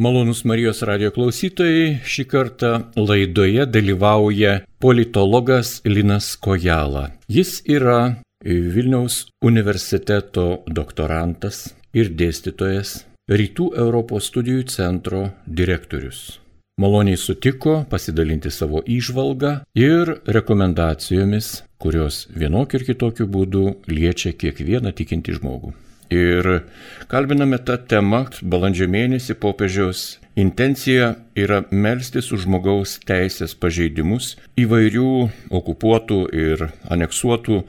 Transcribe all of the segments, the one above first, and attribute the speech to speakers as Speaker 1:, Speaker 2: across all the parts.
Speaker 1: Malonus Marijos radio klausytojai, šį kartą laidoje dalyvauja politologas Linas Kojala. Jis yra Vilniaus universiteto doktorantas ir dėstytojas, Rytų Europos studijų centro direktorius. Maloniai sutiko pasidalinti savo įžvalgą ir rekomendacijomis, kurios vienokiu ir kitokiu būdu liečia kiekvieną tikintį žmogų. Ir kalbiname tą temą, balandžio mėnesį popiežiaus intencija yra melstis už žmogaus teisės pažeidimus įvairių okupuotų ir aneksuotų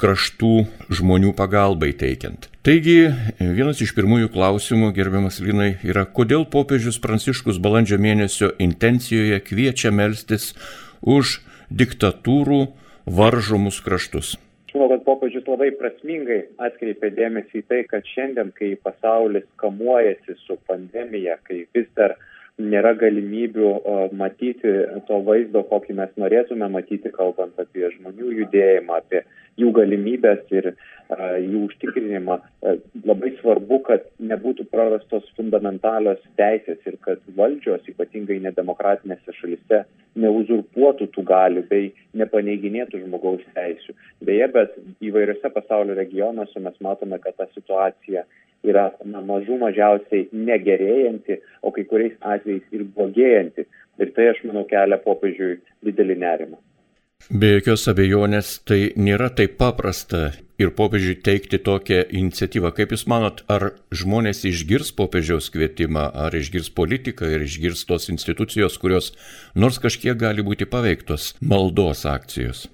Speaker 1: kraštų žmonių pagalbai teikiant. Taigi, vienas iš pirmųjų klausimų, gerbiamas Linai, yra, kodėl popiežius Pranciškus balandžio mėnesio intencijoje kviečia melstis už diktatūrų varžomus kraštus
Speaker 2: manau kad popiežius labai prasmingai atkreipė dėmesį į tai kad šiandien kai pasaulis kamuojasi su pandemija kai vis dar nėra galimybių matyti to vaizdo kokį mes norėtume matyti kalbant apie žmonių judėjimą apie jų galimybes ir jų užtikrinimą labai svarbu kad nebūtų prarastos fundamentalios teisės ir kad valdžios ypatingai nedemokratinėse šalyse neuzurpuotų tų galių bei nepaneiginėtų žmogaus teisių. Deja bet įvairiuose pasaulio regionuose mes matome kad ta situacija yra na mažų mažiausiai negerėjanti o kai kuriais atvejais ir blogėjanti. Ir tai aš manau kelia popiežiui didelį nerimą.
Speaker 1: Be jokios abejonės tai nėra taip paprasta ir popiežiui teikti tokią iniciatyvą. Kaip Jūs manot, ar žmonės išgirs popiežiaus kvietimą, ar išgirs politiką ir išgirs tos institucijos, kurios nors kažkiek gali būti paveiktos maldos akcijos?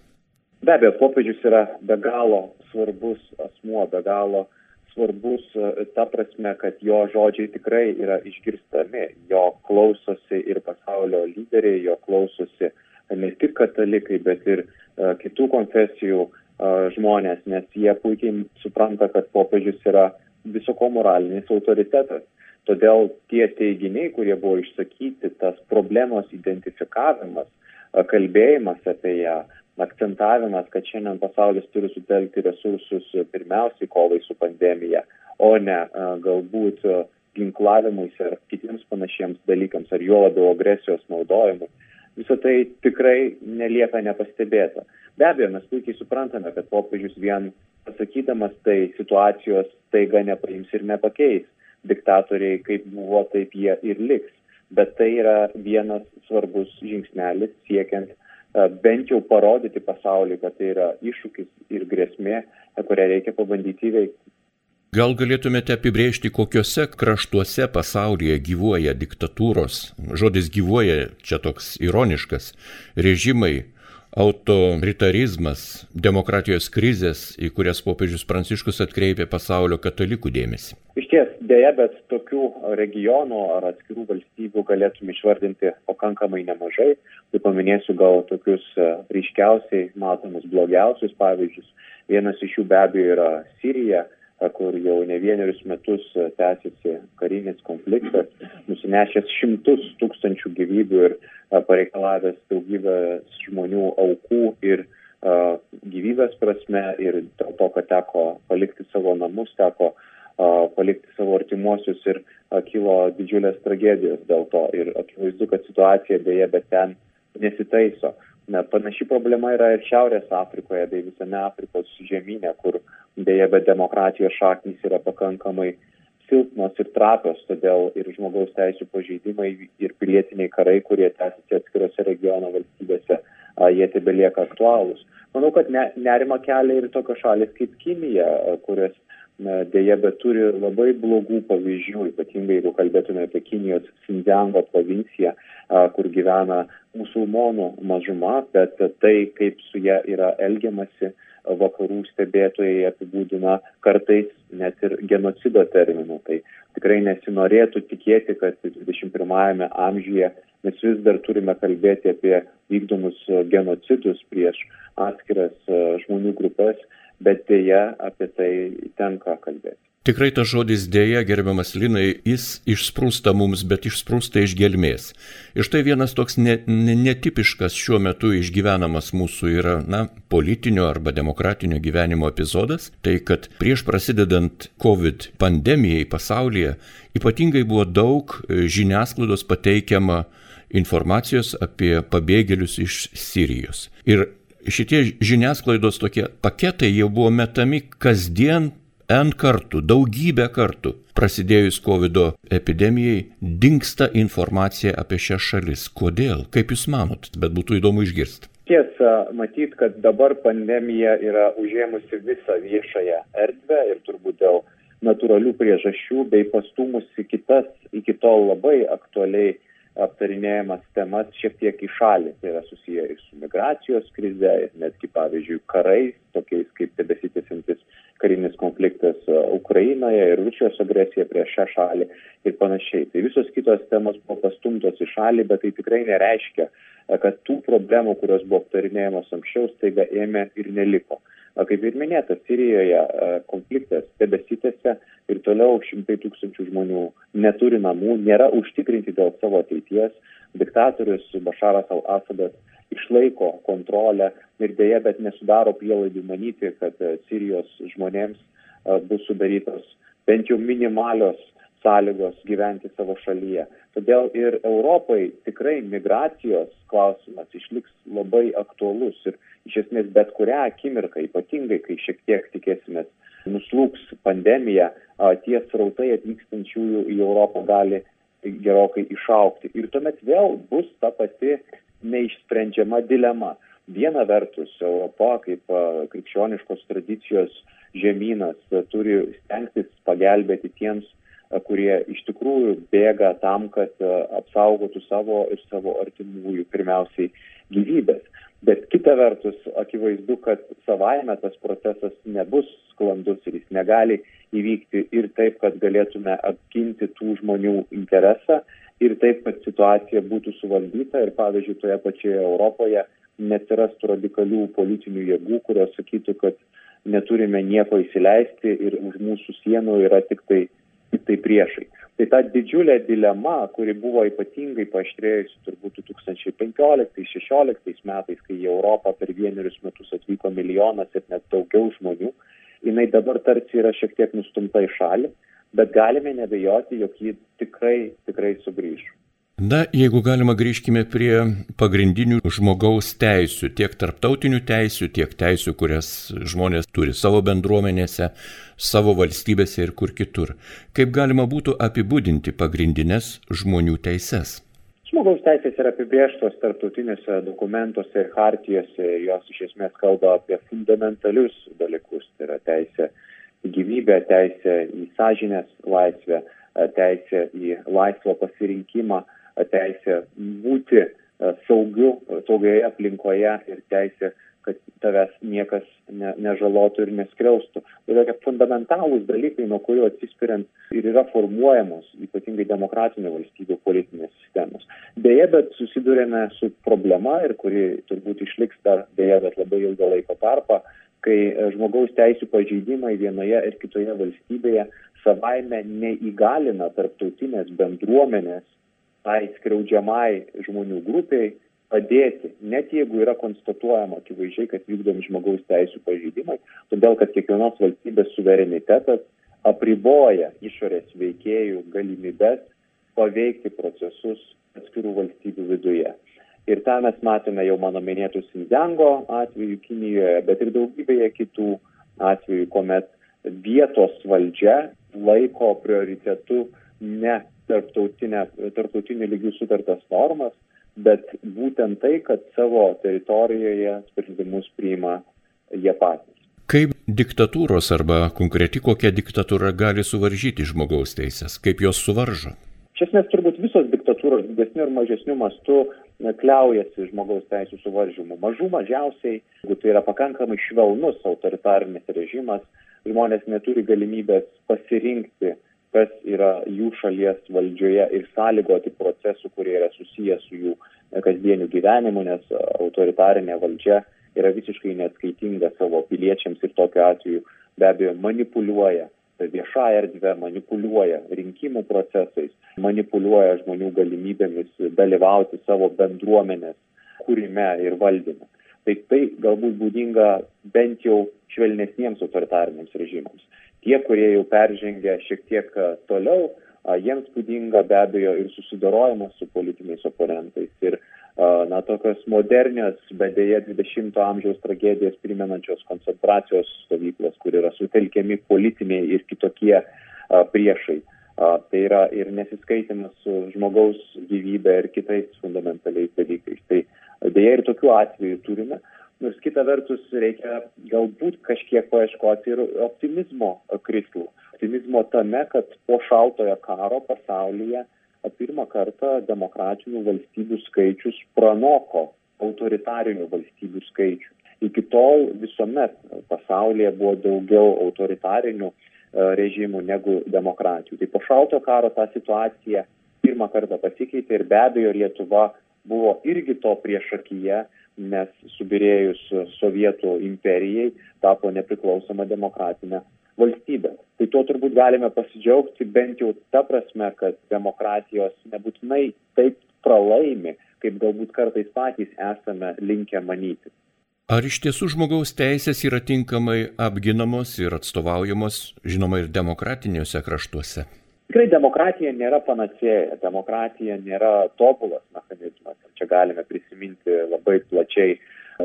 Speaker 2: Be abejo, popiežius yra be galo svarbus asmuo, be galo svarbus e, ta prasme, kad jo žodžiai tikrai yra išgirstami, jo klausosi ir pasaulio lyderiai, jo klausosi ne tik katalikai, bet ir uh, kitų konfesijų uh, žmonės, nes jie puikiai supranta, kad popiežius yra visoko moralinis autoritetas. Todėl tie teiginiai, kurie buvo išsakyti, tas problemos identifikavimas, kalbėjimas apie ją, akcentavimas, kad šiandien pasaulis turi sutelkti resursus pirmiausiai kovai su pandemija, o ne galbūt ginklavimuisi ar kitiems panašiems dalykams, ar juo labiau agresijos naudojimui visa tai tikrai nelieka nepastebėta. Be abejo, mes puikiai suprantame, kad popiežius vien pasakydamas tai situacijos taiga nepaims ir nepakeis. Diktatoriai kaip buvo, taip jie ir liks. Bet tai yra vienas svarbus žingsnelis siekiant bent jau parodyti pasauliui, kad tai yra iššūkis ir grėsmė, kurią reikia pabandyti įveikti.
Speaker 1: Gal galėtumėte apibrėžti, kokiuose kraštuose pasaulyje gyvuoja diktatūros, žodis gyvuoja čia toks ironiškas, režimai, autoritarizmas, demokratijos krizės, į kurias popiežius Pranciškus atkreipė pasaulio katalikų dėmesį.
Speaker 2: Iš ties, dėja, bet tokių regionų ar atskirų valstybių galėtume išvardinti pakankamai nemažai. Tai paminėsiu gal tokius e, ryškiausiai matomus blogiausius pavyzdžius. Vienas iš jų be abejo yra Sirija kur jau ne vienerius metus e, tęsiasi karinis konfliktas, nusinešęs šimtus tūkstančių gyvybių ir e, pareikalavęs daugybę žmonių aukų ir uh, gyvybės prasme ir dėl to, kad teko palikti savo namus, teko uh, palikti savo artimuosius ir uh, kilo didžiulės tragedijos dėl to. Ir akivaizdu, kad situacija dėja, bet ten nesitaiso. Na, panaši problema yra ir Šiaurės Afrikoje bei visame Afrikos žemynė, kur dėja, bet demokratijos šaknys yra pakankamai silpnos ir trapios, todėl ir žmogaus teisų pažeidimai ir pilietiniai karai, kurie tęsiasi atskirose regiono valstybėse, jie tebelieka aktualūs. Manau, kad ne, nerima kelia ir tokios šalis kaip Kinija, kurios dėja, bet turi labai blogų pavyzdžių, ypatingai jeigu kalbėtume apie Kinijos Xinjiango provinciją, kur gyvena musulmonų mažuma, bet tai, kaip su ją yra elgiamasi, vakarų stebėtojai apibūdina kartais net ir genocido terminu. Tai tikrai nesinorėtų tikėti, kad 21-ame amžiuje mes vis dar turime kalbėti apie vykdomus genocidus prieš atskiras žmonių grupės bet dėja apie tai tenka kalbėti.
Speaker 1: Tikrai tas žodis dėja, gerbiamas Linai, jis išsprūsta mums, bet išsprūsta iš gelmės. Ir štai vienas toks ne, ne, netipiškas šiuo metu išgyvenamas mūsų yra, na, politinio arba demokratinio gyvenimo epizodas, tai kad prieš prasidedant COVID pandemijai pasaulyje ypatingai buvo daug e, žiniasklaidos pateikiama informacijos apie pabėgėlius iš Sirijos. Ir šitie žiniasklaidos tokie paketai jau buvo metami kasdien N kartų, daugybę kartų prasidėjus COVID epidemijai dinksta informacija apie šias šalis. Kodėl? Kaip Jūs manot? Bet būtų įdomu išgirsti.
Speaker 2: Tiesa, matyt, kad dabar pandemija yra užėmusi visą viešąją erdvę ir turbūt dėl natūralių priežasčių bei pastumusi kitas iki tol labai aktualiai aptarinėjamas temas šiek tiek į šalį. Tai yra susiję ir su migracijos krize, ir netgi, pavyzdžiui, karais, tokiais kaip tebesitėsintis karinis konfliktas e, Ukrainoje ir Rusijos agresija prieš šią šalį ir panašiai. Tai visos kitos temos buvo pastumtos į šalį, bet tai tikrai nereiškia, e, kad tų problemų, kurios buvo aptarinėjamos anksčiau, staiga ėmė ir neliko. Kaip ir minėta, Sirijoje konfliktas tebesitėse ir toliau šimtai tūkstančių žmonių neturi namų, nėra užtikrinti dėl savo ateities. Diktatorius Bašaras al-Assadas išlaiko kontrolę ir dėja, bet nesudaro prielaidų manyti, kad Sirijos žmonėms bus sudarytos bent jau minimalios sąlygos gyventi savo šalyje. Todėl ir Europai tikrai migracijos klausimas išliks labai aktuolus ir iš esmės bet kurią akimirką, ypatingai kai šiek tiek tikėsimės nuslūks pandemija, tie srautai atvykstančiųjų į Europą gali gerokai išaukti. Ir tuomet vėl bus ta pati neišsprendžiama dilema. Viena vertus, Europa kaip krikščioniškos tradicijos žemynas turi stengtis pagelbėti tiems, kurie iš tikrųjų bėga tam, kad apsaugotų savo ir savo artimųjų pirmiausiai gyvybės. Bet kita vertus, akivaizdu, kad savaime tas procesas nebus sklandus ir jis negali įvykti ir taip, kad galėtume apginti tų žmonių interesą ir taip, kad situacija būtų suvaldyta ir, pavyzdžiui, toje pačioje Europoje neatsirastų radikalių politinių jėgų, kurios sakytų, kad neturime nieko įsileisti ir už mūsų sienų yra tik tai, tik tai priešai. Tai ta didžiulė dilema, kuri buvo ypatingai paaštrėjusi turbūt 2015-2016 metais, kai į Europą per vienerius metus atvyko milijonas ir net daugiau žmonių, jinai dabar tarsi yra šiek tiek nustumta į šalį bet galime nebejoti, jog ji tikrai, tikrai sugrįž.
Speaker 1: Na, jeigu galima grįžkime prie pagrindinių žmogaus teisių, tiek tarptautinių teisių, tiek teisių, kurias žmonės turi savo bendruomenėse, savo valstybėse ir kur kitur. Kaip galima būtų apibūdinti pagrindinės žmonių teises?
Speaker 2: Žmogaus teisės yra apibrieštos tarptautiniuose dokumentuose ir hartijose, jos iš esmės kalba apie fundamentalius dalykus, tai yra teisė gyvybę, teisę į sąžinės laisvę, teisę į laisvą pasirinkimą, teisę būti saugiu, saugioje aplinkoje ir teisę, kad tavęs niekas ne, nežalotų ir neskriaustų. Tai tokie fundamentalūs dalykai, nuo kurių atsispiriant ir yra formuojamos ypatingai demokratinių valstybių politinės sistemos. Deja, bet susidurėme su problema ir kuri turbūt išliks dar, deja, bet labai ilgą laiko tarpą, kai e, žmogaus teisų pažeidimai vienoje ir kitoje valstybėje savaime neįgalina tarptautinės bendruomenės tai skriaudžiamai žmonių grupiai padėti, net jeigu yra konstatuojama akivaizdžiai, kad vykdomi žmogaus teisų pažeidimai, todėl kad kiekvienos valstybės suverenitetas apriboja išorės veikėjų galimybės paveikti procesus atskirų valstybių viduje. Ir tą mes matome jau mano minėtų Sinjango atveju Kinijoje, bet ir daugybėje kitų atvejų, kuomet vietos valdžia laiko prioritetu ne tarptautinių lygių sutartas normas, bet būtent tai, kad savo teritorijoje sprendimus priima jie patys.
Speaker 1: Kaip diktatūros arba konkreti kokia diktatūra gali suvaržyti žmogaus teisės, kaip jos suvaržo?
Speaker 2: Iš esmės turbūt visos diktatūros didesniu ir mažesniu mastu kliaujasi žmogaus teisų suvaržymų. Mažų mažiausiai, jeigu tai yra pakankamai švelnus autoritarinis režimas, žmonės neturi galimybės pasirinkti, kas yra jų šalies valdžioje ir sąlygoti procesų, kurie yra susijęs su jų kasdieniu gyvenimu, nes autoritarinė valdžia yra visiškai neatskaitinga savo piliečiams ir tokiu atveju be abejo manipuliuoja viešąją erdvę, manipuliuoja rinkimų procesais, manipuliuoja žmonių galimybėmis dalyvauti savo bendruomenės kūrime ir valdyme. Tai tai galbūt būdinga bent jau švelnesniems autoritariniams režimams. Tie, kurie jau peržengia šiek tiek toliau, jiems būdinga be abejo ir susidorojimas su politiniais oponentais. Ir na, tokios modernios, bet dėja 20-ojo amžiaus tragedijas primenančios koncentracijos stovyklos, kur yra sutelkiami politiniai ir kitokie priešai. Tai yra ir nesiskaitimas su žmogaus gyvybė ir kitais fundamentaliais dalykais. Tai dėja ir tokių atvejų turime. Nors kita vertus reikia galbūt kažkiek paieškoti ir optimizmo krislų. Optimizmo tame, kad po šaltojo karo pasaulyje pirmą kartą demokratinių valstybių skaičius pranoko autoritarinių valstybių skaičių. Iki tol visuomet pasaulyje buvo daugiau autoritarinių e, režimų negu demokratijų. Tai po šalto karo ta situacija pirmą kartą pasikeitė ir be abejo Lietuva buvo irgi to priešakyje, nes subirėjus Sovietų imperijai tapo nepriklausoma demokratinė valstybę. Tai tuo turbūt galime pasidžiaugti bent jau ta prasme, kad demokratijos nebūtinai taip pralaimi, kaip galbūt kartais patys esame linkę manyti.
Speaker 1: Ar iš tiesų žmogaus teisės yra tinkamai apginamos ir atstovaujamos, žinoma, ir demokratiniuose kraštuose?
Speaker 2: Tikrai demokratija nėra panacėja, demokratija nėra tobulas mechanizmas. Čia galime prisiminti labai plačiai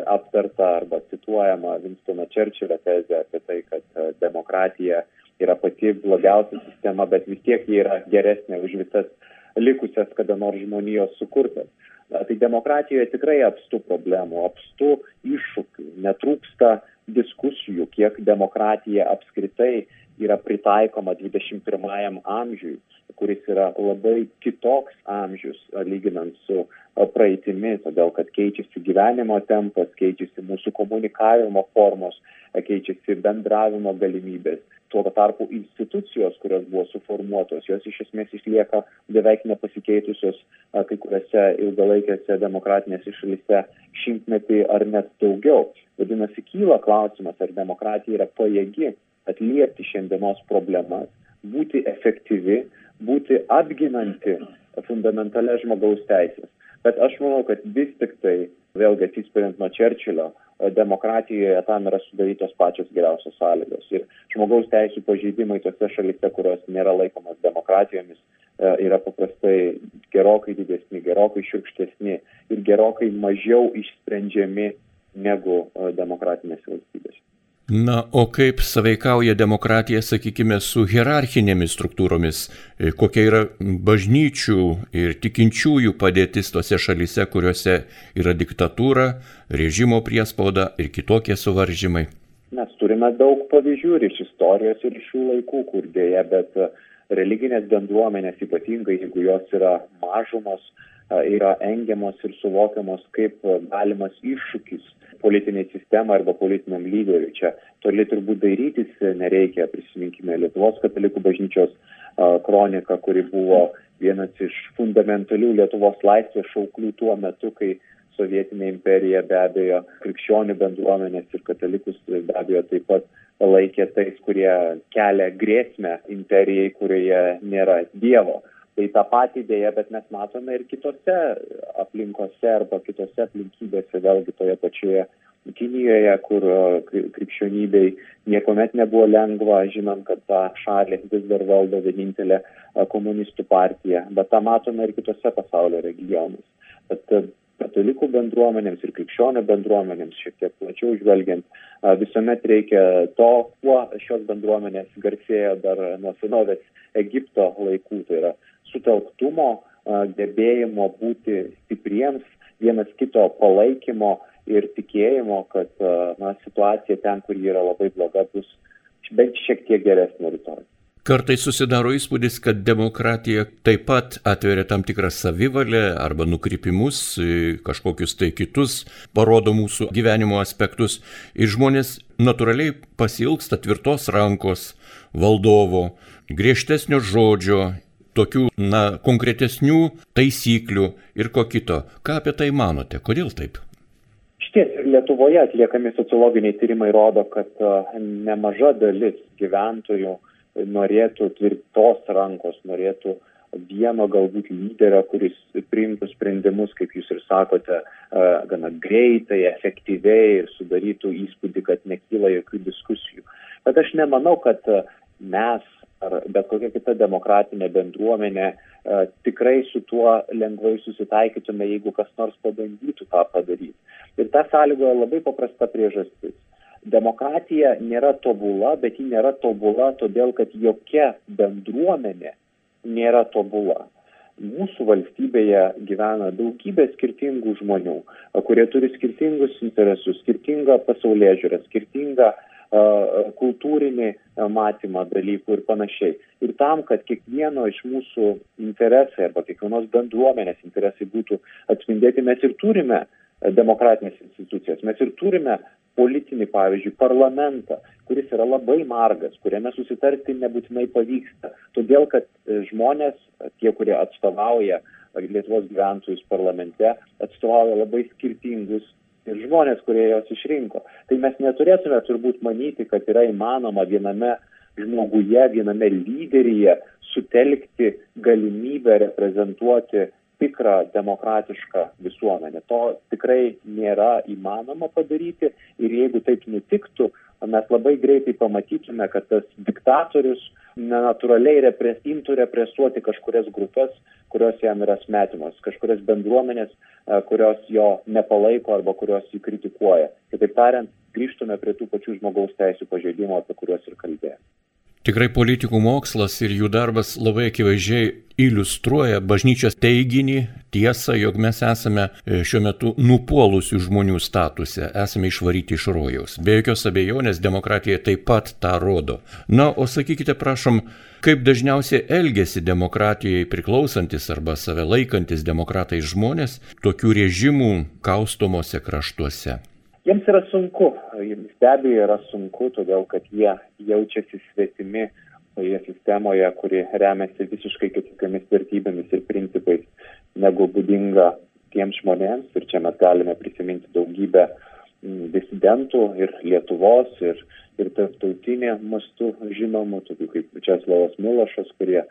Speaker 2: aptarta arba cituojama Winstono Čerčilio tezė apie tai, kad e, demokratija yra pati blogiausia sistema, bet vis tiek ji yra geresnė už visas likusias kada nors žmonijos sukurtas. Tai demokratijoje tikrai apstu problemų, apstu iššūkių, netrūksta diskusijų, kiek demokratija apskritai yra pritaikoma 21 amžiui, kuris yra labai kitoks amžius lyginant su praeitimi, todėl kad keičiasi gyvenimo tempas, keičiasi mūsų komunikavimo formos, keičiasi bendravimo galimybės. Tuo tarpu institucijos, kurios buvo suformuotos, jos iš esmės išlieka beveik nepasikeitusios kai kuriuose ilgalaikėse demokratinėse šalyse šimtmetį ar net daugiau. Vadinasi, kyla klausimas, ar demokratija yra pajėgi atliepti šiandienos problemas, būti efektyvi, būti apginanti fundamentalias žmogaus teisės. Bet aš manau, kad vis tik tai, vėlgi atsispiriant nuo Čerčilio, demokratijoje tam yra sudarytos pačios geriausios sąlygos. Ir žmogaus teisų pažeidimai tose šalise, kurios nėra laikomas demokratijomis, e, yra paprastai gerokai didesni, gerokai šiurkštesni ir gerokai mažiau išsprendžiami negu e, demokratinės valstybės.
Speaker 1: Na, o kaip saveikauja demokratija, sakykime, su hierarchinėmis struktūromis? E, kokia yra bažnyčių ir tikinčiųjų padėtis tose šalise, kuriuose yra diktatūra, režimo priespauda ir kitokie suvaržymai?
Speaker 2: Mes turime daug pavyzdžių ir iš istorijos, ir iš šių laikų, kur dėja, bet e, religinės bendruomenės, ypatingai jeigu jos yra mažumos, yra engiamos ir suvokiamos kaip galimas iššūkis politiniai sistemai arba politiniam lyderiui. Čia toli turbūt dairytis nereikia. Prisiminkime Lietuvos katalikų bažnyčios kroniką, kuri buvo vienas iš fundamentalių Lietuvos laisvės šauklių tuo metu, kai sovietinė imperija be abejo krikščionių bendruomenės ir katalikus be abejo taip pat laikė tais, kurie kelia grėsmę imperijai, kurioje nėra Dievo. Tai tą patį dėja, bet mes matome ir kitose aplinkose arba kitose aplinkybėse, vėlgi toje pačioje Kinijoje, kur krikščionybei niekuomet nebuvo lengva, žinom, kad tą šalį vis dar valdo vienintelė komunistų partija, bet tą matome ir kitose pasaulio regionuose. Bet katalikų bendruomenėms ir krikščionių bendruomenėms, šiek tiek plačiau žvelgiant, visuomet reikia to, kuo šios bendruomenės garsėjo dar nuo senovės Egipto laikų, tai yra sutelktumo, gebėjimo būti stipriems, vienas kito palaikymo ir tikėjimo, kad na, situacija ten, kur yra labai bloga, bus bent šiek tiek geresnė rytoj.
Speaker 1: Kartai susidaro įspūdis, kad demokratija taip pat atveria tam tikrą savivalę arba nukrypimus, kažkokius tai kitus, parodo mūsų gyvenimo aspektus ir žmonės natūraliai pasilgsta tvirtos rankos valdovo, griežtesnio žodžio tokių, na, konkretesnių taisyklių ir ko kito. Ką apie tai manote? Kodėl taip?
Speaker 2: Iš Išties, Lietuvoje atliekami sociologiniai tyrimai rodo, kad nemaža dalis gyventojų norėtų tvirtos rankos, norėtų vieno galbūt lyderio, kuris priimtų sprendimus, kaip jūs ir sakote, gana greitai, efektyviai ir sudarytų įspūdį, kad nekyla jokių diskusijų. Bet aš nemanau, kad mes ar bet kokia kita demokratinė bendruomenė tikrai su tuo lengvai susitaikytume, jeigu kas nors pabandytų tą padaryti. Ir ta sąlygoja labai paprasta priežastis. Demokratija nėra tobula, bet ji nėra tobula todėl, kad jokia bendruomenė nėra tobula. Mūsų valstybėje gyvena daugybė skirtingų žmonių, kurie turi skirtingus interesus, skirtingą pasaulyje žiūrę, skirtingą uh, kultūrinį matymą dalykų ir panašiai. Ir tam, kad kiekvieno iš mūsų interesai arba kiekvienos bendruomenės interesai būtų atspindėti, mes ir turime demokratinės institucijas, mes ir turime politinį, pavyzdžiui, parlamentą, kuris yra labai margas, kuriame susitarti nebūtinai pavyksta. Todėl, kad e, žmonės, tie, kurie atstovauja Lietuvos gyventojus parlamente, atstovauja labai skirtingus ir žmonės, kurie jos išrinko. Tai mes neturėtume turbūt manyti, kad yra įmanoma viename žmoguje, viename lyderyje sutelkti galimybę reprezentuoti tikrą demokratišką visuomenę. To tikrai nėra įmanoma padaryti ir jeigu taip nutiktų, mes labai greitai pamatytume, kad tas diktatorius nenatūraliai repres, imtų represuoti kažkurias grupės, kurios jam yra smetimos, kažkurias bendruomenės, kurios jo nepalaiko arba kurios jį kritikuoja. Kitaip tariant, grįžtume prie tų pačių žmogaus teisų pažeidimų, apie kuriuos ir kalbėjome.
Speaker 1: Tikrai politikų mokslas ir jų darbas labai akivaizdžiai iliustruoja bažnyčios teiginį, tiesą, jog mes esame e, šiuo metu nupuolusių žmonių statuse, esame išvaryti iš rojaus. Be jokios abejonės demokratija taip pat tą rodo. Na, o sakykite, prašom, kaip dažniausiai elgesi demokratijai priklausantis arba save laikantis demokratai žmonės tokių režimų kaustomose kraštuose
Speaker 2: jiems yra sunku. Jiems be abejo yra sunku todėl kad jie jaučiasi svetimi toje sistemoje kuri remiasi visiškai kitokiomis vertybėmis ir principais negu būdinga tiems žmonėms. Ir čia mes galime prisiminti daugybę mm, disidentų ir Lietuvos, ir, ir tarptautinė mastu žinomų, tokių kaip Česlavas Milošas, kurie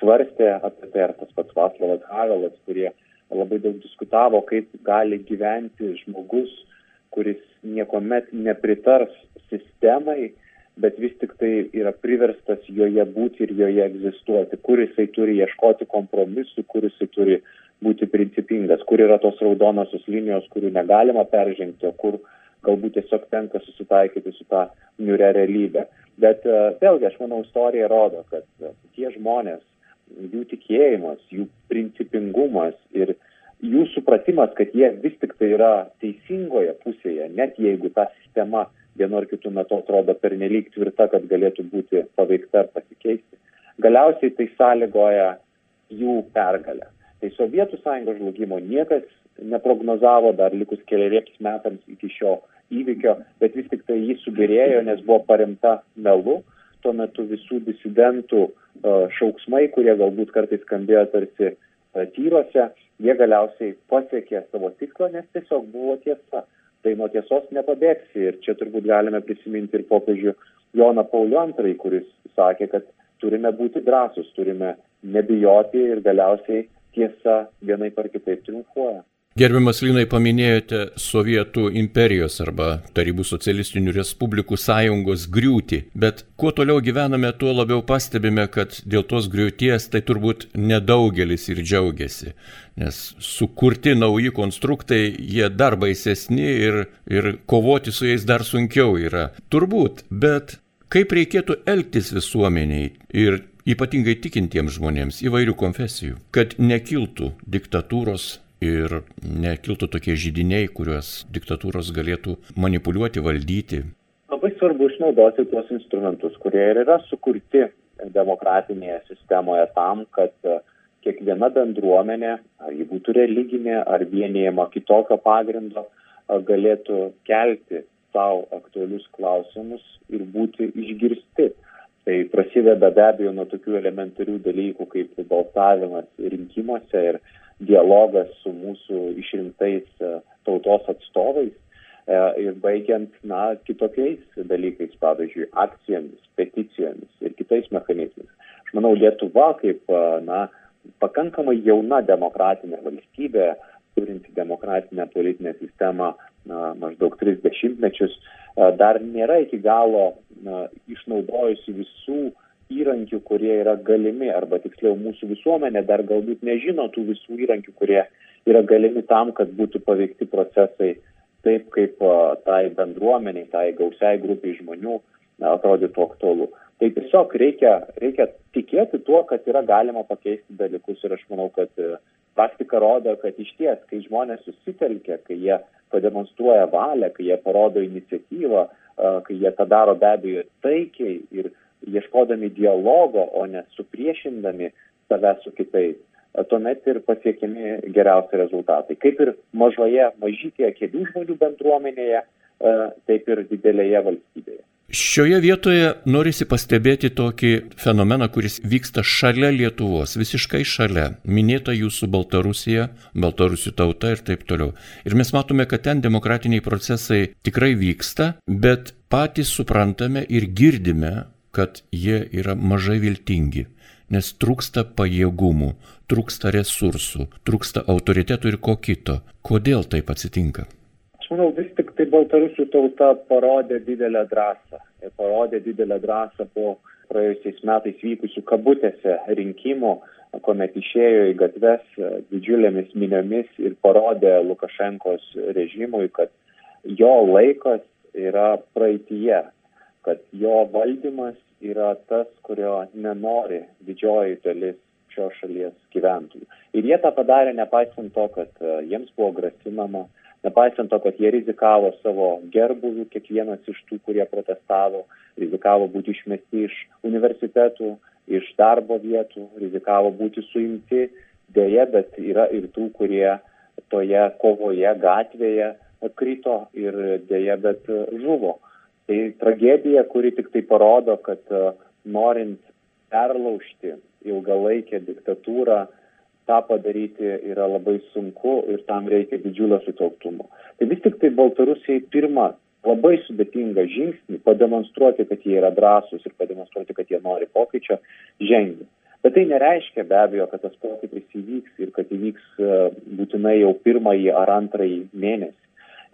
Speaker 2: svarstė apie tai, ar tas pats Vaslavas Havelas, kurie labai daug diskutavo, kaip gali gyventi žmogus kuris niekuomet nepritars sistemai, bet vis tik tai yra priverstas joje būti ir joje egzistuoti, kur jisai turi ieškoti kompromisų, kur jisai turi būti principingas, kur yra tos raudonosios linijos, kurių negalima peržengti, o kur galbūt tiesiog tenka susitaikyti su tą niuria realybė. Bet uh, vėlgi, aš manau, istorija rodo, kad uh, tie žmonės, jų tikėjimas, jų principingumas ir jų supratimas, kad jie vis tik tai yra teisingoje pusėje, net jeigu ta sistema vienu ar kitu metu atrodo pernelyg tvirta, kad galėtų būti paveikta ar pasikeisti, galiausiai tai sąlygoja jų pergalę. Tai Sovietų sąjungos žlugimo niekas neprognozavo dar likus keliariems metams iki šio įvykio, bet vis tik tai jį sugerėjo, nes buvo paremta melu. Tuo metu visų disidentų šauksmai, kurie galbūt kartais skambėjo tarsi tyruose, jie galiausiai pasiekė savo tikslą, nes tiesiog buvo tiesa. Tai nuo tiesos nepabėgsi ir čia turbūt galime prisiminti ir popiežių Joną Paulių II, kuris sakė, kad turime būti drąsus, turime nebijoti ir galiausiai tiesa vienai par kitaip triumfuoja.
Speaker 1: Gerbiamas Linai, paminėjote Sovietų imperijos arba Tarybų socialistinių respublikų sąjungos griūtį, bet kuo toliau gyvename, tuo labiau pastebime, kad dėl tos griūties tai turbūt nedaugelis ir džiaugiasi, nes sukurti nauji konstruktai, jie dar baisesni ir, ir kovoti su jais dar sunkiau yra. Turbūt, bet kaip reikėtų elgtis visuomeniai ir ypatingai tikintiems žmonėms įvairių konfesijų, kad nekiltų diktatūros ir nekiltų tokie žydiniai, kuriuos diktatūros galėtų manipuliuoti, valdyti.
Speaker 2: Labai svarbu išnaudoti tuos instrumentus, kurie ir yra sukurti demokratinėje sistemoje tam, kad e, kiekviena bendruomenė, ar ji būtų religinė, ar vienėjama kitokio pagrindo, e, galėtų kelti savo aktualius klausimus ir būti išgirsti. Tai prasideda be abejo nuo tokių elementarių dalykų kaip balsavimas rinkimuose ir dialogas su mūsų išrinktais e, tautos atstovais, ir baigiant, na, kitokiais dalykais, pavyzdžiui, akcijomis, peticijomis ir kitais mechanizmais. Aš manau, Lietuva kaip, na, pakankamai jauna demokratinė valstybė, turinti demokratinę politinę sistemą na, maždaug tris dešimtmečius, dar nėra iki galo na, išnaudojusi visų įrankių, kurie yra galimi, arba tiksliau mūsų visuomenė dar galbūt nežino tų visų įrankių, kurie yra galimi tam, kad būtų paveikti procesai taip, kaip tai bendruomeniai, tai gausiai grupiai žmonių atrodytų aktualu. Tai tiesiog reikia, reikia tikėti tuo, kad yra galima pakeisti dalykus ir aš manau, kad praktika rodo, kad iš ties, kai žmonės susitelkia, kai jie pademonstruoja valią, kai jie parodo iniciatyvą, kai jie tą daro be abejo taikiai ir ieškodami dialogo, o ne supriešindami save su kitais, tuomet ir pasiekiami geriausi rezultatai. Kaip ir mažoje, mažytėje kelių žmonių bendruomenėje, taip ir didelėje valstybėje.
Speaker 1: Šioje vietoje norisi pastebėti tokį fenomeną, kuris vyksta šalia Lietuvos, visiškai šalia. Minėta jūsų Baltarusija, Baltarusių tauta ir taip toliau. Ir mes matome, kad ten demokratiniai procesai tikrai vyksta, bet patys suprantame ir girdime, kad jie yra mažai viltingi, nes trūksta pajėgumų, trūksta resursų, trūksta autoritetų ir ko kito. Kodėl taip atsitinka?
Speaker 2: Aš manau, vis tik tai Baltarusių tauta parodė didelę drąsą. Ir parodė didelę drąsą po praėjusiais metais vykusių kabutėse rinkimų, kuomet išėjo į gatves didžiulėmis miniomis ir parodė Lukašenkos režimui, kad jo laikas yra praeitie, kad jo valdymas yra tas, kurio nenori didžioji dalis šios šalies gyventojų. Ir jie tą padarė nepaisant to, kad jiems buvo grasinama, nepaisant to, kad jie rizikavo savo gerbuvių, kiekvienas iš tų, kurie protestavo, rizikavo būti išmesti iš universitetų, iš darbo vietų, rizikavo būti suimti, dėje, bet yra ir tų, kurie toje kovoje gatvėje krito ir dėje, bet žuvo. Tai tragedija, kuri tik tai parodo, kad norint perlaužti ilgalaikę diktatūrą, tą padaryti yra labai sunku ir tam reikia didžiulio sutelktumo. Tai vis tik tai Baltarusijai pirmą labai sudėtingą žingsnį pademonstruoti, kad jie yra drąsūs ir pademonstruoti, kad jie nori pokyčio, žengia. Bet tai nereiškia be abejo, kad tas pokytis įvyks ir kad įvyks būtinai jau pirmąjį ar antrąjį mėnesį.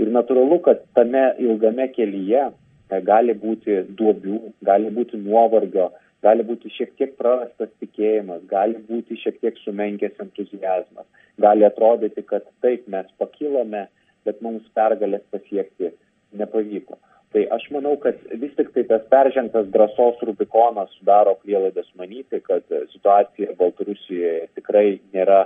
Speaker 2: Ir natūralu, kad tame ilgame kelyje gali būti duobių, gali būti nuovargio, gali būti šiek tiek prarastas tikėjimas, gali būti šiek tiek sumenkęs entuzijazmas, gali atrodyti, kad taip mes pakilome, bet mums pergalės pasiekti nepavyko. Tai aš manau, kad vis tik tai tas peržengtas drąsos Rubikonas sudaro prielaidas manyti, kad situacija Baltarusijoje tikrai nėra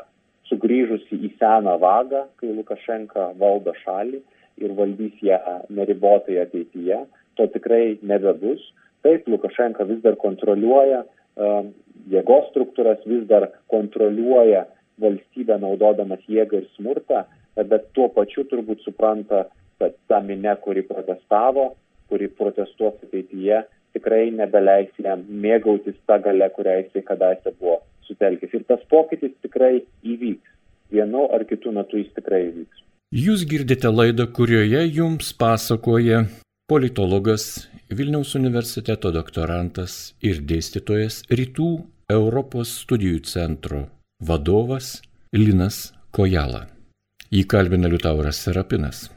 Speaker 2: sugrįžusi į seną vagą, kai Lukašenka valdo šalį ir valdys ją neribotai ateityje. To tikrai nebebus Taip, Lukašenka vis dar kontroliuoja uh, jėgos struktūras, vis dar kontroliuoja valstybę naudodamas jėgą ir smurtą, bet tuo pačiu turbūt supranta, kad ta minė, kuri protestavo, kuri protestuos ateityje, tikrai nebeleis jam mėgautis tą galę, kurią jisai kadaise buvo sutelkęs. Ir tas pokytis tikrai įvyks. Vienu ar kitu metu jis tikrai įvyks.
Speaker 1: Jūs girdite laidą, kurioje jums pasakoja politologas Vilniaus universiteto doktorantas ir dėstytojas Rytų Europos studijų centro vadovas Linas Kojala. Jį kalbina Liutauras Serapinas.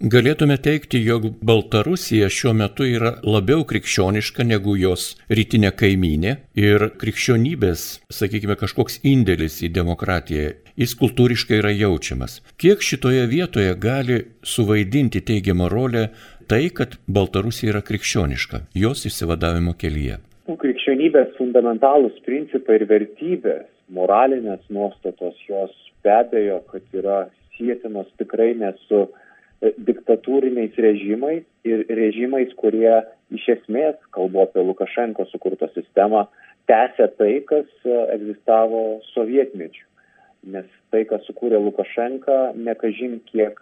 Speaker 1: Galėtume teikti, jog Baltarusija šiuo metu yra labiau krikščioniška negu jos rytinė kaiminė ir krikščionybės, sakykime, kažkoks indėlis į demokratiją, jis kultūriškai yra jaučiamas. Kiek šitoje vietoje gali suvaidinti teigiamą rolę tai, kad Baltarusija yra krikščioniška, jos išsivadavimo kelyje?
Speaker 2: Krikščionybės fundamentalūs principai ir vertybės, moralinės nuostatos, jos be abejo, kad yra sėtinos tikrai ne su diktatūriniais režimais ir režimais, kurie iš esmės, kalbu apie Lukašenko sukurtą sistemą, tęsia tai, kas egzistavo sovietmečių. Nes tai, kas sukūrė Lukašenka, nekažin kiek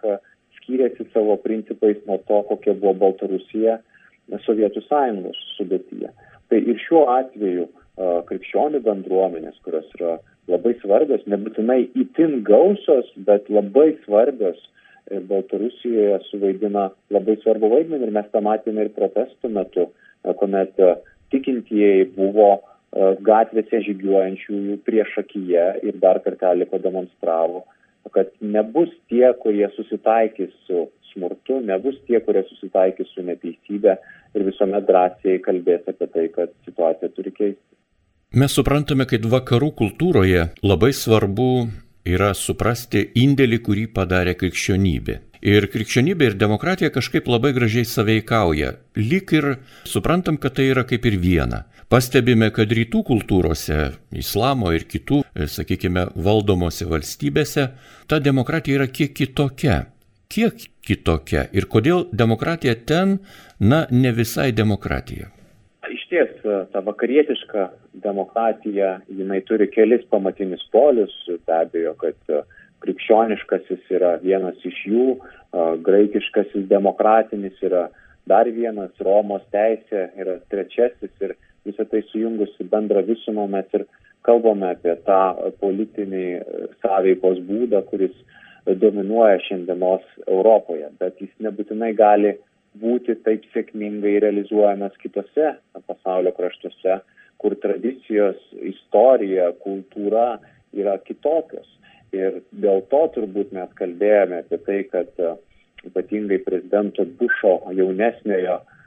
Speaker 2: skiriasi savo principais nuo to, kokia buvo Baltarusija Sovietų sąjungos sudėtyje. Tai ir šiuo atveju krikščionių bendruomenės, kurios yra labai svarbios, nebūtinai itin gausios, bet labai svarbios ir Baltarusijoje suvaidina labai svarbu vaidmenį ir mes tą matėme ir protestų metu, kuomet tikintieji buvo gatvėse žygiuojančiųjų prieš akiją ir dar kartelį pademonstravo, kad nebus tie, kurie susitaikys su smurtu, nebus tie, kurie susitaikys su neteisybė ir visuomet drąsiai kalbės apie tai, kad situacija turi keistis.
Speaker 1: Mes suprantame, kad vakarų kultūroje labai svarbu yra suprasti indėlį, kurį padarė krikščionybė. Ir krikščionybė ir demokratija kažkaip labai gražiai saveikauja. Lik ir suprantam, kad tai yra kaip ir viena. Pastebime, kad rytų kultūrose, islamo ir kitų, sakykime, valdomose valstybėse, ta demokratija yra kiek kitokia. Kiek kitokia ir kodėl demokratija ten, na, ne visai demokratija
Speaker 2: išties ta vakarietiška demokratija, jinai turi kelis pamatinius polius, be abejo, kad krikščioniškasis yra vienas iš jų, graikiškasis demokratinis yra dar vienas, Romos teisė yra trečiasis ir visą tai sujungus į bendrą visumą mes ir kalbame apie tą politinį sąveikos būdą, kuris dominuoja šiandienos Europoje, bet jis nebūtinai gali būti taip sėkmingai realizuojamas kitose pasaulio kraštuose, kur tradicijos, istorija, kultūra yra kitokios. Ir dėl to turbūt mes kalbėjome apie tai, kad e, ypatingai prezidento Bušo jaunesniojo e,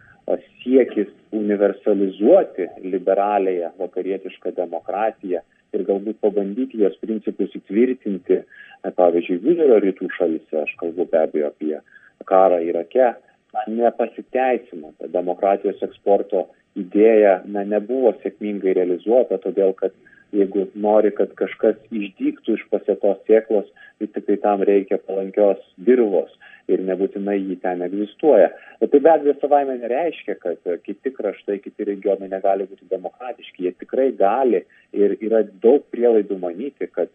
Speaker 2: siekis universalizuoti liberalėje vakarietišką demokratiją ir galbūt pabandyti jos principus įtvirtinti, e, pavyzdžiui, vidurio rytų šalise, aš kalbu be abejo apie karą Irake, na, nepasiteisino. Ta demokratijos eksporto idėja na, nebuvo sėkmingai realizuota, todėl kad jeigu nori, kad kažkas išdygtų iš pasėtos sėklos, vis tik tai tam reikia palankios dirvos ir nebūtinai jį ten egzistuoja. Bet tai be abejo savaime nereiškia, kad kiti kraštai, kiti regionai negali būti demokratiški. Jie tikrai gali ir yra daug prielaidų manyti, kad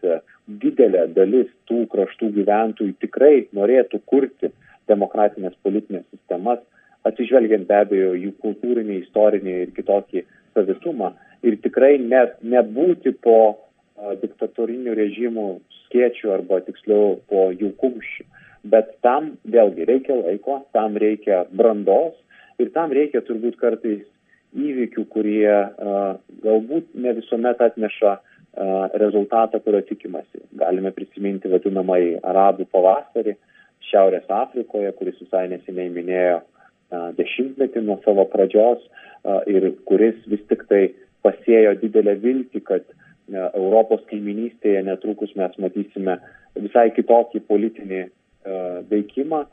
Speaker 2: didelė dalis tų kraštų gyventojų tikrai norėtų kurti demokratinės politinės sistemas, atsižvelgiant be abejo jų kultūrinį, istorinį ir kitokį savitumą ir tikrai ne, nebūti po a, diktatorinių režimų skėčių arba tiksliau po jų kumščių. Bet tam vėlgi reikia laiko, tam reikia brandos ir tam reikia turbūt kartais įvykių, kurie galbūt ne visuomet atneša rezultatą, kurio tikimasi. Galime prisiminti vadinamąjį arabų pavasarį, Šiaurės Afrikoje, kuris visai neseniai minėjo dešimtmetį nuo savo pradžios ir kuris vis tik tai pasėjo didelę viltį, kad Europos kaiminystėje netrukus mes matysime visai kitokį politinį veikimą,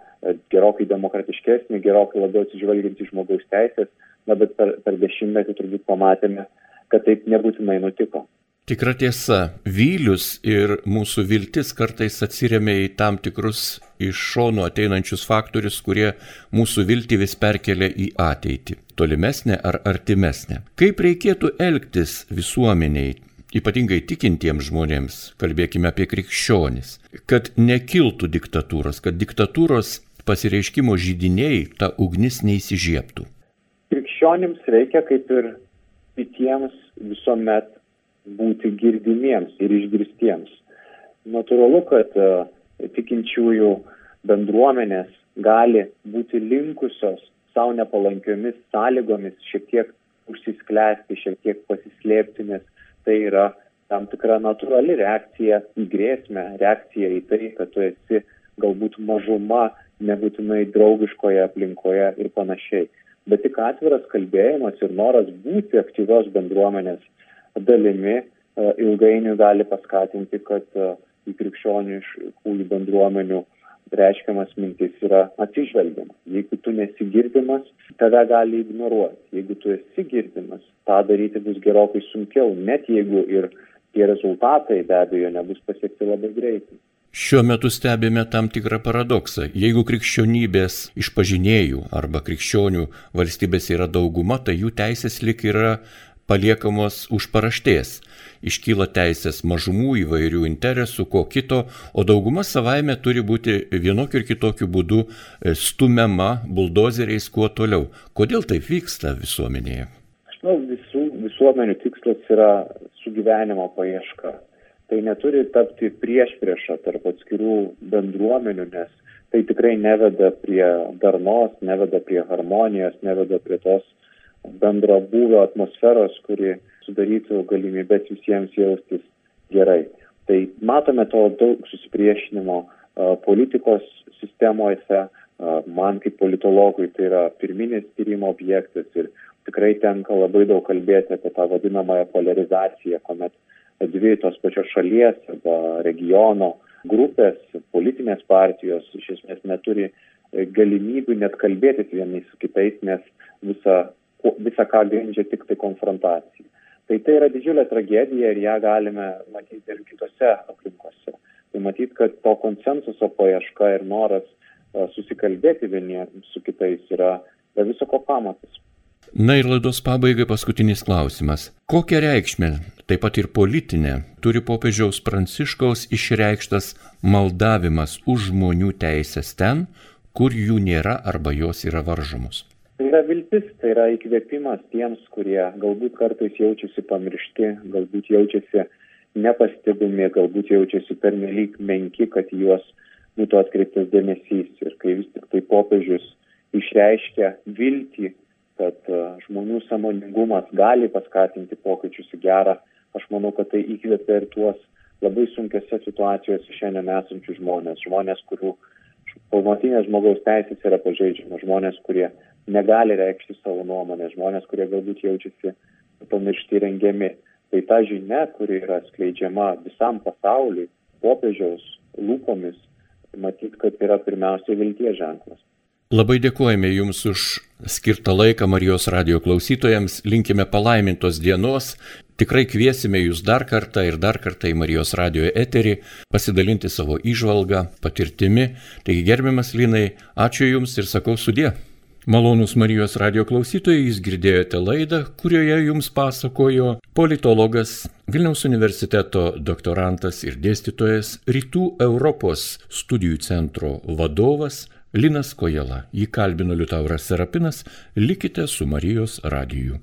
Speaker 2: gerokai demokratiškesnį, gerokai labiau atsižvelgiantį žmogaus teisės, na, bet per, per dešimtmetį turbūt pamatėme, kad taip nebūtinai nutiko.
Speaker 1: Tikra tiesa, vylius ir mūsų viltis kartais atsiriamia į tam tikrus iš šonų ateinančius faktorius, kurie mūsų viltį vis perkelia į ateitį, tolimesnę ar artimesnę. Kaip reikėtų elgtis visuomeniai, ypatingai tikintiems žmonėms, kalbėkime apie krikščionis, kad nekiltų diktatūros, kad diktatūros pasireiškimo žydiniai ta ugnis neįsižiebtų.
Speaker 2: Krikščionims reikia kaip ir kitiems visuomet būti girdimiems ir išgirstiems. Natūralu, kad e, tikinčiųjų bendruomenės gali būti linkusios savo nepalankiomis sąlygomis šiek tiek užsisklęsti, šiek tiek pasislėpti, nes tai yra tam tikra natūrali reakcija į grėsmę, reakcija į tai, kad tu esi galbūt mažuma, nebūtinai draugiškoje aplinkoje ir panašiai. Bet tik atviras kalbėjimas ir noras būti aktyvios bendruomenės dalimi e, ilgainiui gali paskatinti, kad e, į krikščioniškųjų bendruomenių reiškiamas mintis yra atsižvelgiama. Jeigu tu nesigirdimas, tave gali ignoruoti. Jeigu tu esi girdimas, tą daryti bus gerokai sunkiau, net jeigu ir tie rezultatai be abejo nebus pasiekti labai greitai.
Speaker 1: Šiuo metu stebime tam tikrą paradoksą. Jeigu krikščionybės išpažinėjų arba krikščionių valstybės yra dauguma, tai jų teisės lik yra paliekamos už paraštės. Iškyla teisės mažumų įvairių interesų, ko kito, o dauguma savaime turi būti vienokiu ir kitokiu būdu e, stumiama buldozeriais kuo toliau. Kodėl taip vyksta visuomenėje?
Speaker 2: Aš manau, visų visuomenių tikslas yra sugyvenimo paieška. Tai neturi tapti prieš priešą tarp atskirų bendruomenių, nes tai tikrai neveda prie darnos, neveda prie harmonijos, neveda prie tos bendro būvio atmosferos, kuri sudarytų galimybės visiems jaustis gerai. Tai matome to daug susipriešinimo politikos sistemoje, man kaip politologui tai yra pirminis tyrimo objektas ir tikrai tenka labai daug kalbėti apie tą vadinamąją polarizaciją, kuomet dvi tos pačios šalies arba regiono grupės, politinės partijos iš esmės neturi galimybių net kalbėtis vienais su kitais, nes visa, visa ką grindžia tik tai konfrontacija. Tai tai yra didžiulė tragedija ir ją galime matyti ir kitose aplinkose. Tai matyt, kad to konsensuso paieška ir noras susikalbėti vieni su kitais yra be viso ko pamatas.
Speaker 1: Na ir laidos pabaigai paskutinis klausimas. Kokią reikšmę, taip pat ir politinę, turi popiežiaus pranciškaus išreikštas maldavimas už žmonių teisės ten, kur jų nėra arba jos yra varžomos?
Speaker 2: Tai yra viltis, tai yra įkvėpimas tiems, kurie galbūt kartais jaučiasi pamiršti, galbūt jaučiasi nepastebimi, galbūt jaučiasi pernelyg menki, kad juos būtų atkreiptas dėmesys. Ir kai vis tik tai popiežius išreiškia viltį kad e, žmonių sąmoningumas gali paskatinti pokyčius į gerą. Aš manau, kad tai įkvėpia ir tuos labai sunkiose situacijose šiandien esančius žmonės, žmonės, kurių pamatinės žmogaus teisės yra pažeidžiamos, žmonės, kurie negali reikšti savo nuomonę, žmonės, kurie galbūt jaučiasi pamiršti rengiami. Tai ta žinia, kuri yra skleidžiama visam pasauliui, popiežiaus lūpomis, matyt, kad yra pirmiausia vilties ženklas.
Speaker 1: Labai dėkojame Jums už skirtą laiką Marijos radio klausytojams, linkime palaimintos dienos, tikrai kviesime Jūs dar kartą ir dar kartą į Marijos radio eterį pasidalinti savo įžvalgą, patirtimi. Taigi gerbiamas Linai, ačiū Jums ir sakau sudė. Malonus Marijos radio klausytojai, jūs girdėjote laidą, kurioje jums pasakojo politologas, Vilniaus universiteto doktorantas ir dėstytojas, Rytų Europos studijų centro vadovas Linas Kojala. Jį kalbino Liutauras Serapinas. Likite su Marijos radiju.